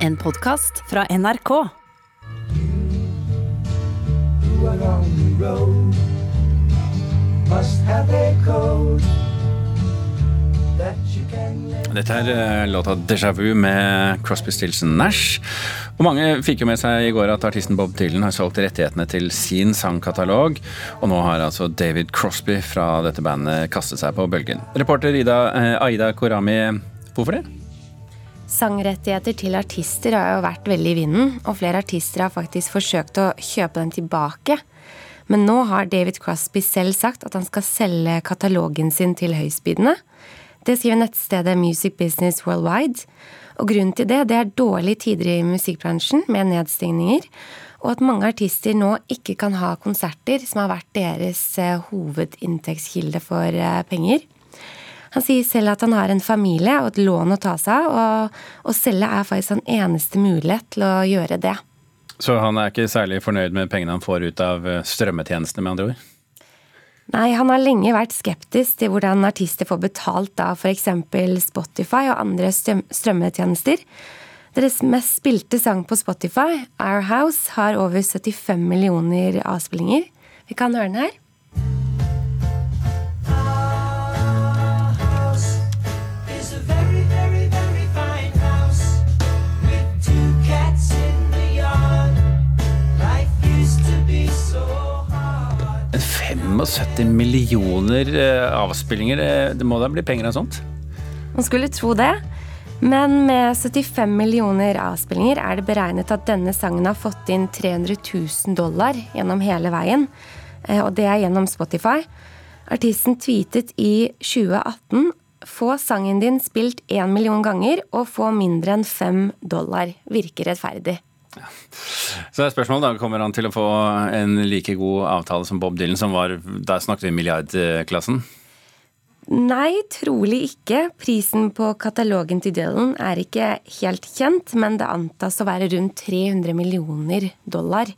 En podkast fra NRK. Dette er eh, låta 'Déjà Vu' med Crosby, Stilson Nash. Og Mange fikk jo med seg i går at artisten Bob Dylan har solgt rettighetene til sin sangkatalog. Og nå har altså David Crosby fra dette bandet kastet seg på bølgen. Reporter Ida, eh, Aida Korami, hvorfor det? Sangrettigheter til artister har jo vært veldig i vinden, og flere artister har faktisk forsøkt å kjøpe dem tilbake. Men nå har David Crosby selv sagt at han skal selge katalogen sin til høystbydende. Det skriver nettstedet Music Business Worldwide. Og grunnen til det, det er dårlige tider i musikkbransjen med nedstengninger, og at mange artister nå ikke kan ha konserter som har vært deres eh, hovedinntektskilde for eh, penger. Han sier selv at han har en familie og et lån å ta seg av, og å selge er faktisk hans eneste mulighet til å gjøre det. Så han er ikke særlig fornøyd med pengene han får ut av eh, strømmetjenestene, med andre ord? Nei, han har lenge vært skeptisk til hvordan artister får betalt av f.eks. Spotify og andre strømmetjenester. Deres mest spilte sang på Spotify, Our House, har over 75 millioner avspillinger. Vi kan høre den her. 270 millioner eh, avspillinger. Eh, det må da bli penger av sånt? Man skulle tro det. Men med 75 millioner avspillinger er det beregnet at denne sangen har fått inn 300 000 dollar gjennom hele veien. Eh, og det er gjennom Spotify. Artisten tweetet i 2018 få sangen din spilt én million ganger og få mindre enn fem dollar. Virker rettferdig. Så er spørsmålet da, Kommer han til å få en like god avtale som Bob Dylan, som var Der snakket vi milliardklassen? Nei, trolig ikke. Prisen på katalogen til Dylan er ikke helt kjent, men det antas å være rundt 300 millioner dollar.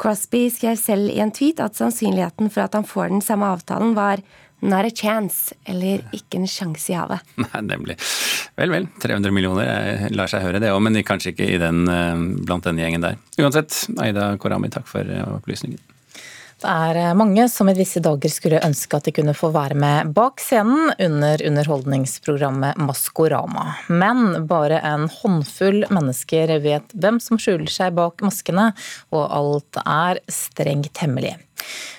Crosby skrev selv i en tweet at sannsynligheten for at han får den samme avtalen, var not a chance, eller ikke en sjanse i havet. Nei, nemlig. Vel, vel. 300 millioner Jeg lar seg høre, det òg, men kanskje ikke den, eh, blant den gjengen der. Uansett, Aida Korami, takk for eh, opplysningen. Er eh, mange som i disse dager skulle ønske at de kunne få være med bak scenen under underholdningsprogrammet Maskorama. Men bare en håndfull mennesker vet hvem som skjuler seg bak maskene, og alt er strengt hemmelig.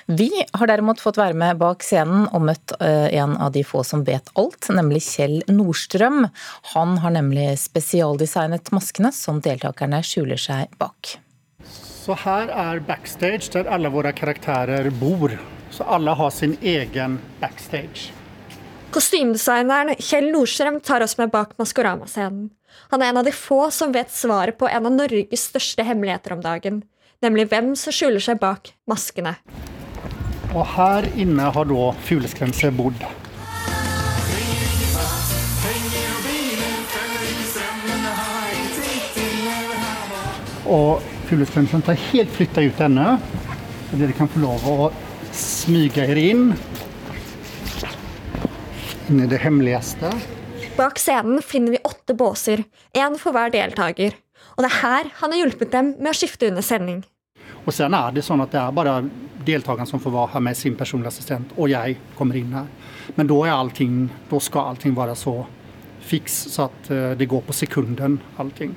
Vi har derimot fått være med bak scenen og møtt eh, en av de få som vet alt, nemlig Kjell Nordstrøm. Han har nemlig spesialdesignet maskene som deltakerne skjuler seg bak. Så her er backstage der alle våre karakterer bor. Så alle har sin egen backstage. Kostymdesigneren Kjell Nordstrøm tar oss med bak Maskorama-scenen. Han er en av de få som vet svaret på en av Norges største hemmeligheter om dagen. Nemlig hvem som skjuler seg bak maskene. Og her inne har da Fugleskremse bodd. Og Fugleskremsen tar helt flytta ut ennå. Så dere kan få lov å smyge dere inn. Inn i det hemmeligste. Bak scenen finner vi åtte båser, én for hver deltaker. Og det er her han har hjulpet dem med å skifte under sending. Og sen er det sånn at det er bare deltakerne som får være her med sin personlige assistent, og jeg kommer inn her. Men da skal allting være så fiks, så at eh, det går på sekunden, allting.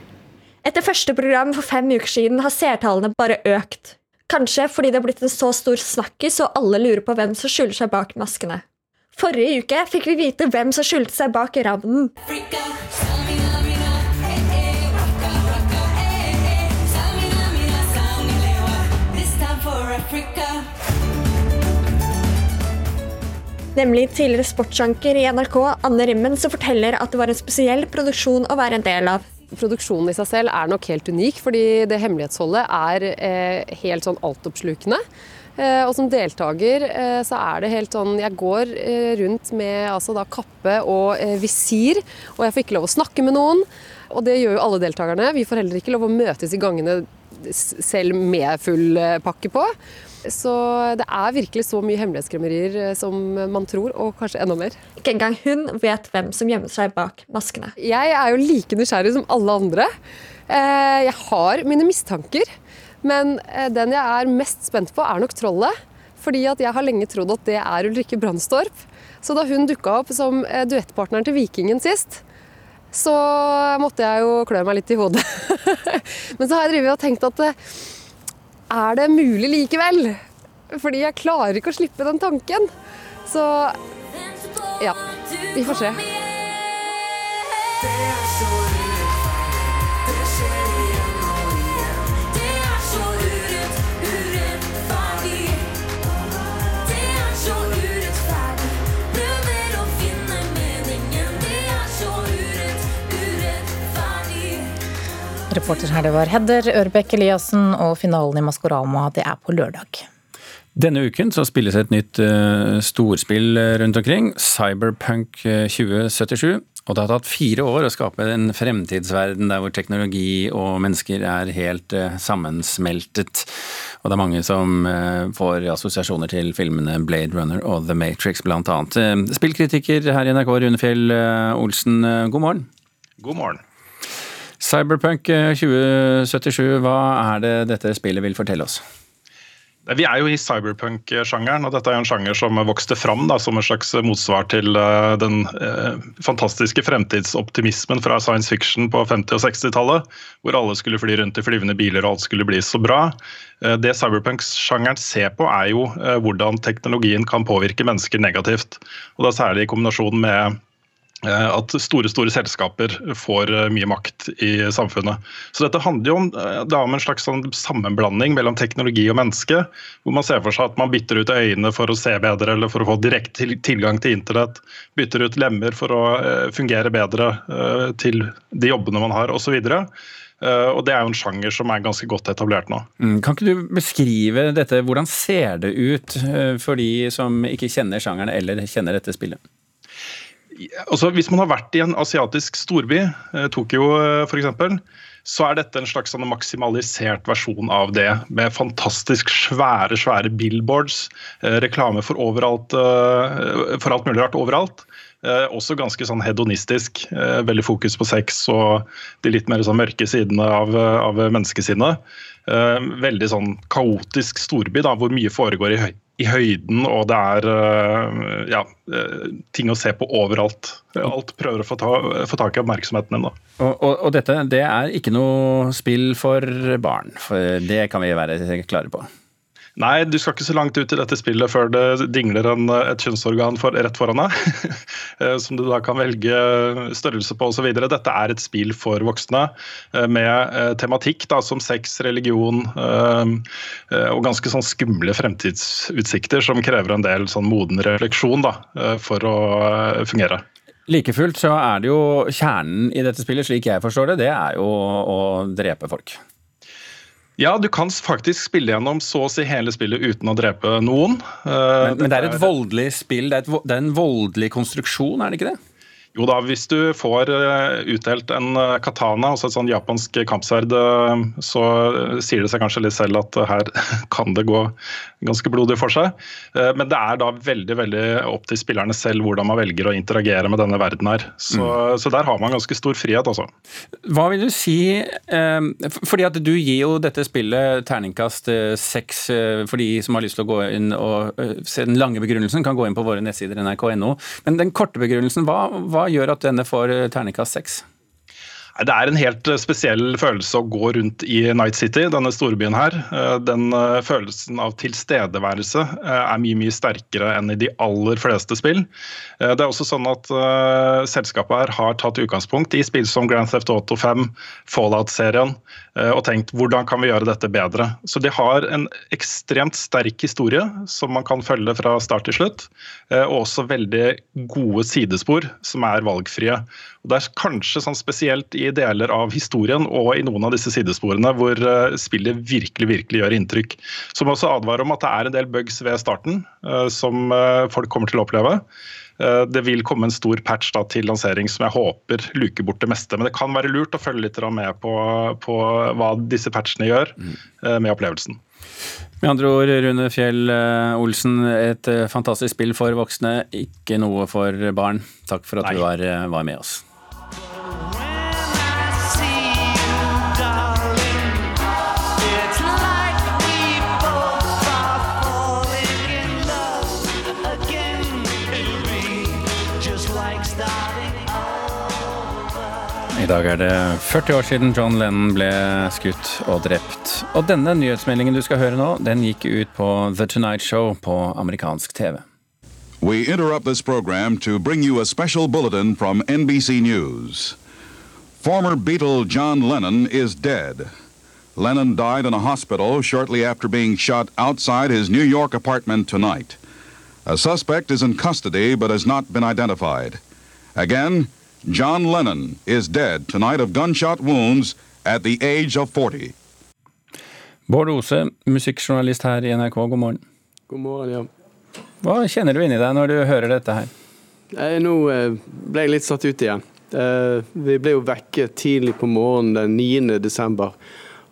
Etter første program for fem uker siden har seertallene bare økt. Kanskje fordi det har blitt en så stor snakkis og alle lurer på hvem som skjuler seg bak maskene. Forrige uke fikk vi vite hvem som skjulte seg bak ravnen. Nemlig tidligere sportsanker i NRK, Anne Rimmen, som forteller at det var en spesiell produksjon å være en del av. Produksjonen i seg selv er nok helt unik, fordi det hemmelighetsholdet er eh, helt sånn altoppslukende. Eh, og som deltaker eh, så er det helt sånn Jeg går rundt med altså da kappe og visir, og jeg får ikke lov å snakke med noen. Og det gjør jo alle deltakerne. Vi får heller ikke lov å møtes i gangene selv med full pakke på. Så det er virkelig så mye hemmelighetskremmerier eh, som man tror, og kanskje enda mer. Ikke engang hun vet hvem som gjemmer seg bak maskene. Jeg er jo like nysgjerrig som alle andre. Eh, Jeg har mine mistanker, men eh, den jeg er mest spent på, er nok trollet. Fordi at jeg har lenge trodd at det er Ulrikke Brandstorp. Så da hun dukka opp som duettpartneren til Vikingen sist, så måtte jeg jo klø meg litt i hodet. Men så har jeg og tenkt at er det mulig likevel? Fordi jeg klarer ikke å slippe den tanken. Så ja, vi får se. Reporter her det var Hedder Ørbekk Eliassen, og finalen i Maskorama det er på lørdag. Denne uken så spilles et nytt eh, storspill rundt omkring, Cyberpunk eh, 2077. Og det har tatt fire år å skape en fremtidsverden der hvor teknologi og mennesker er helt eh, sammensmeltet. Og det er mange som eh, får assosiasjoner til filmene Blade Runner og The Matrix blant annet. Eh, Spillkritiker her i NRK, Rune Fjell eh, Olsen, eh, god morgen. God morgen. Cyberpunk eh, 2077, hva er det dette spillet vil fortelle oss? Vi er jo i cyberpunk-sjangeren, og dette er en sjanger som vokste fram da, som en slags motsvar til uh, den uh, fantastiske fremtidsoptimismen fra science fiction på 50- og 60-tallet, hvor alle skulle fly rundt i flyvende biler og alt skulle bli så bra. Uh, det cyberpunk-sjangeren ser på, er jo eh, hvordan teknologien kan påvirke mennesker negativt. Og da særlig i kombinasjon med eh, at store store selskaper får eh, mye makt i samfunnet. Så Dette handler jo om, eh, om en slags sånn sammenblanding mellom teknologi og menneske. Hvor man ser for seg at man bytter ut øynene for å se bedre eller for å få direkte tilgang til internett. Bytter ut lemmer for å eh, fungere bedre eh, til de jobbene man har osv. Og Det er jo en sjanger som er ganske godt etablert nå. Mm, Kan ikke du beskrive dette, hvordan ser det ut eh, for de som ikke kjenner sjangeren eller kjenner dette spillet? Altså, hvis man har vært i en asiatisk storby, eh, Tokyo f.eks., så er dette en slags sånn maksimalisert versjon av det. Med fantastisk svære svære billboards, eh, reklame for, overalt, eh, for alt mulig rart overalt. Eh, også ganske sånn hedonistisk. Eh, veldig fokus på sex og de litt mer sånn mørke sidene av, eh, av menneskesinnet. Eh, veldig sånn kaotisk storby da, hvor mye foregår i, høy, i høyden, og det er eh, ja, eh, ting å se på overalt. Alt prøver å få, ta, få tak i oppmerksomheten din. da. Og, og, og dette det er ikke noe spill for barn, for det kan vi være klare på. Nei, du skal ikke så langt ut i dette spillet før det dingler en, et kjønnsorgan for, rett foran deg. eh, som du da kan velge størrelse på osv. Dette er et spill for voksne eh, med eh, tematikk da, som sex, religion og ganske sånn skumle fremtidsutsikter som krever en del sånn moden refleksjon da, for å fungere. Like fullt så er det jo kjernen i dette spillet, slik jeg forstår det, det er jo å drepe folk. Ja, du kan faktisk spille gjennom så å si hele spillet uten å drepe noen. Eh, Men, men det er et voldelig spill, det er, et, det er en voldelig konstruksjon, er det ikke det? Jo da, hvis du får eh, utdelt en eh, katana, altså et sånn japansk kampsverd, eh, så sier det seg kanskje litt selv at her kan det gå ganske blodig for seg. Eh, Men det er da veldig veldig opp til spillerne selv hvordan man velger å interagere med denne verden her. Så, så der har man ganske stor frihet, altså. Hva vil du si Fordi at du gir jo dette spillet terningkast seks for de som har lyst til å gå inn og se den lange begrunnelsen, kan gå inn på våre nettsider nrk.no. Men den korte begrunnelsen, hva, hva gjør at denne får eh, terningkast seks? Det er en helt eh, spesiell følelse å gå rundt i Night City, denne storbyen her. Eh, Den eh, følelsen av tilstedeværelse er mye mye sterkere enn i de aller fleste spill. Det er også sånn at selskapet her har tatt utgangspunkt i spill som Grand Theft Auto 5, Fallout-serien, og tenkt hvordan kan vi gjøre dette bedre. Så de har en ekstremt sterk historie som man kan følge fra start til slutt, og også veldig gode sidespor som er valgfrie. Og det er kanskje sånn spesielt i deler av historien og i noen av disse sidesporene hvor eh, spillet virkelig virkelig gjør inntrykk. Som også advarer om at det er en del bugs ved starten eh, som eh, folk kommer til å oppleve. Eh, Det vil komme en stor patch da, til lansering som jeg håper luker bort det meste. Men det kan være lurt å følge litt med på, på hva disse patchene gjør eh, med opplevelsen. Med andre ord, Rune Fjell Olsen, et fantastisk spill for voksne, ikke noe for barn. Takk for at Nei. du var, var med oss. I dag er det 40 år siden John Lennon ble skutt og drept. Og denne nyhetsmeldingen du skal høre nå, den gikk ut på The Tonight Show på amerikansk TV. We interrupt this program to bring you a special bulletin from NBC News. Former Beatle John Lennon is dead. Lennon died in a hospital shortly after being shot outside his New York apartment tonight. A suspect is in custody but has not been identified. Again, John Lennon is dead tonight of gunshot wounds at the age of 40. Bård Ose, musikkjournalist her i NRK, god morgen. God morgen, ja. Hva kjenner du inni deg når du hører dette her? Jeg, Nå eh, ble jeg litt satt ut igjen. Eh, Vi ble jo vekket tidlig på morgenen den 9. desember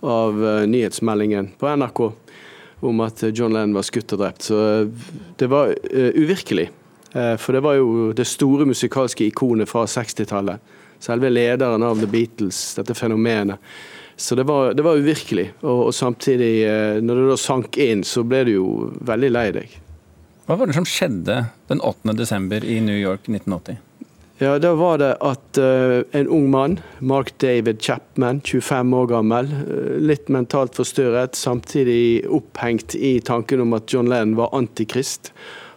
av eh, nyhetsmeldingen på NRK om at John Lennon var skutt og drept. Så det var uvirkelig. Eh, For det var jo det store musikalske ikonet fra 60-tallet. Selve lederen av The Beatles, dette fenomenet. Så det var, det var uvirkelig. Og, og samtidig, eh, når det da sank inn, så ble du jo veldig lei deg. Hva var det som skjedde den 8. desember i New York 1980? Ja, Da var det at uh, en ung mann, Mark David Chapman, 25 år gammel, litt mentalt forstyrret, samtidig opphengt i tanken om at John Lennon var antikrist.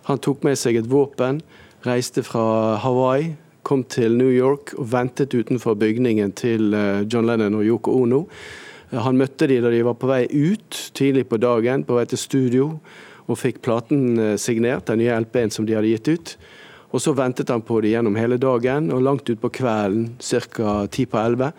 Han tok med seg et våpen, reiste fra Hawaii, kom til New York og ventet utenfor bygningen til eh, John Lennon og Yoko Ono. Eh, Han møtte de da de var på vei ut tidlig på dagen, på vei til studio, og fikk platen eh, signert, den nye LP-en som de hadde gitt ut. Og så ventet han på de gjennom hele dagen, og langt utpå kvelden, ca. ti på elleve,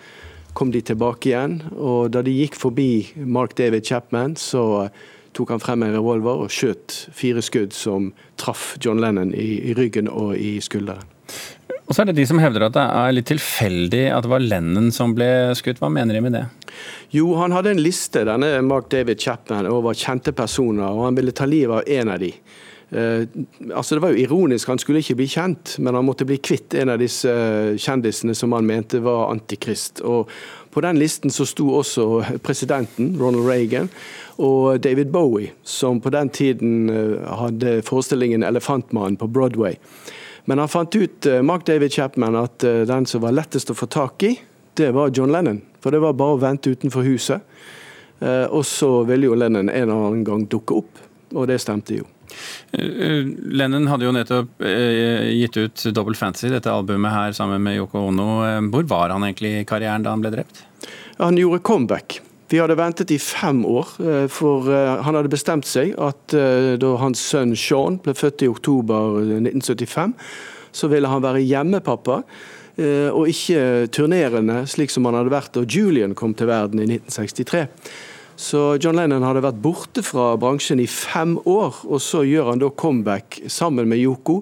kom de tilbake igjen. Og da de gikk forbi Mark David Chapman, så tok han frem en revolver og skjøt fire skudd som traff John Lennon i, i ryggen og i skulderen. Og så er det de som hevder at det er litt tilfeldig at det var Lennon som ble skutt. Hva mener de med det? Jo, han hadde en liste, denne Mark David Chapman, over kjente personer, og han ville ta livet av en av de. Eh, altså Det var jo ironisk, han skulle ikke bli kjent, men han måtte bli kvitt en av disse eh, kjendisene som han mente var antikrist. Og På den listen så sto også presidenten, Ronald Reagan, og David Bowie, som på den tiden eh, hadde forestillingen 'Elefantmannen' på Broadway. Men han fant ut, Mark David Chapman, at den som var lettest å få tak i, det var John Lennon. For det var bare å vente utenfor huset. Og så ville jo Lennon en eller annen gang dukke opp, og det stemte jo. Eh, Lennon hadde jo nettopp eh, gitt ut Double Fantasy, dette albumet her sammen med Yoko Ono. Eh, Hvor var han egentlig i karrieren da han ble drept? Han gjorde comeback. Vi hadde ventet i fem år, eh, for eh, han hadde bestemt seg at eh, da hans sønn Sean ble født i oktober 1975, så ville han være hjemmepappa. eh, Og ikke turnerende, slik som han hadde vært da Julian kom til verden i 1963. Så John Lennon hadde vært borte fra bransjen i fem år, og så gjør han da comeback sammen med Yoko.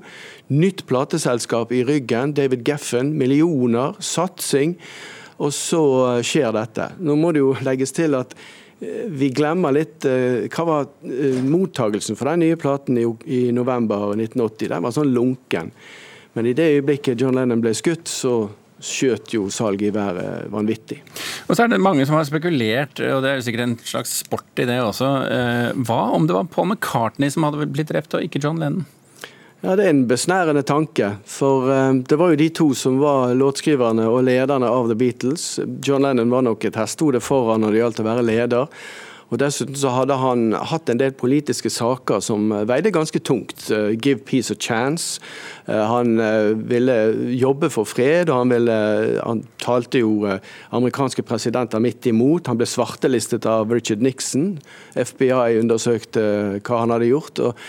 Nytt plateselskap i ryggen, David Geffen, millioner, satsing. Og så skjer dette. Nå må det jo legges til at eh, vi glemmer litt eh, Hva var eh, mottagelsen for den nye platen i november 1980? Den var sånn lunken. Men i det øyeblikket John Lennon ble skutt, så skjøt jo salget i været vanvittig. Og så er det mange som har spekulert, og det er jo sikkert en slags sport i det også. eh, Hva om det var Paul McCartney som hadde blitt drept, og ikke John Lennon? Ja, Det er en besnærende tanke. For eh, det var jo de to som var låtskriverne og lederne av The Beatles. John Lennon var nok et hestehode foran når det gjaldt å være leder. Og Dessuten så hadde han hatt en del politiske saker som eh, veide ganske tungt. Eh, Give peace a chance. Eh, Han ville jobbe for fred, og han, ville, han talte jo amerikanske presidenter midt imot. Han ble svartelistet av Richard Nixon. FBI undersøkte hva han hadde gjort. Og,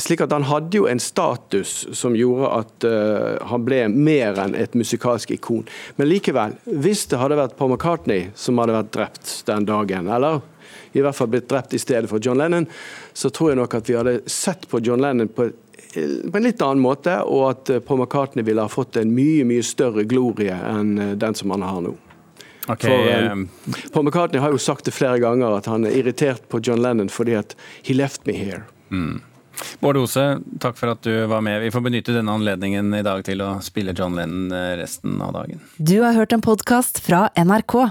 slik at han hadde jo en status som gjorde at han ble mer enn et musikalsk ikon. Men likevel, hvis det hadde vært Paul McCartney som hadde vært drept den dagen, eller i hvert fall blitt drept i stedet for John Lennon, så tror jeg nok at vi hadde sett på John Lennon på, på en litt annen måte, og at eh, Paul McCartney ville ha fått en mye mye større glorie enn eh, den som han har nå. Okay. For eh, eh, Paul McCartney har jo sagt det flere ganger at han er irritert på John Lennon fordi at he left me here. Bård Ose, takk for at du var med. Vi får benytte denne anledningen i dag til å spille John Lennon resten av dagen. Du har hørt en podkast fra NRK.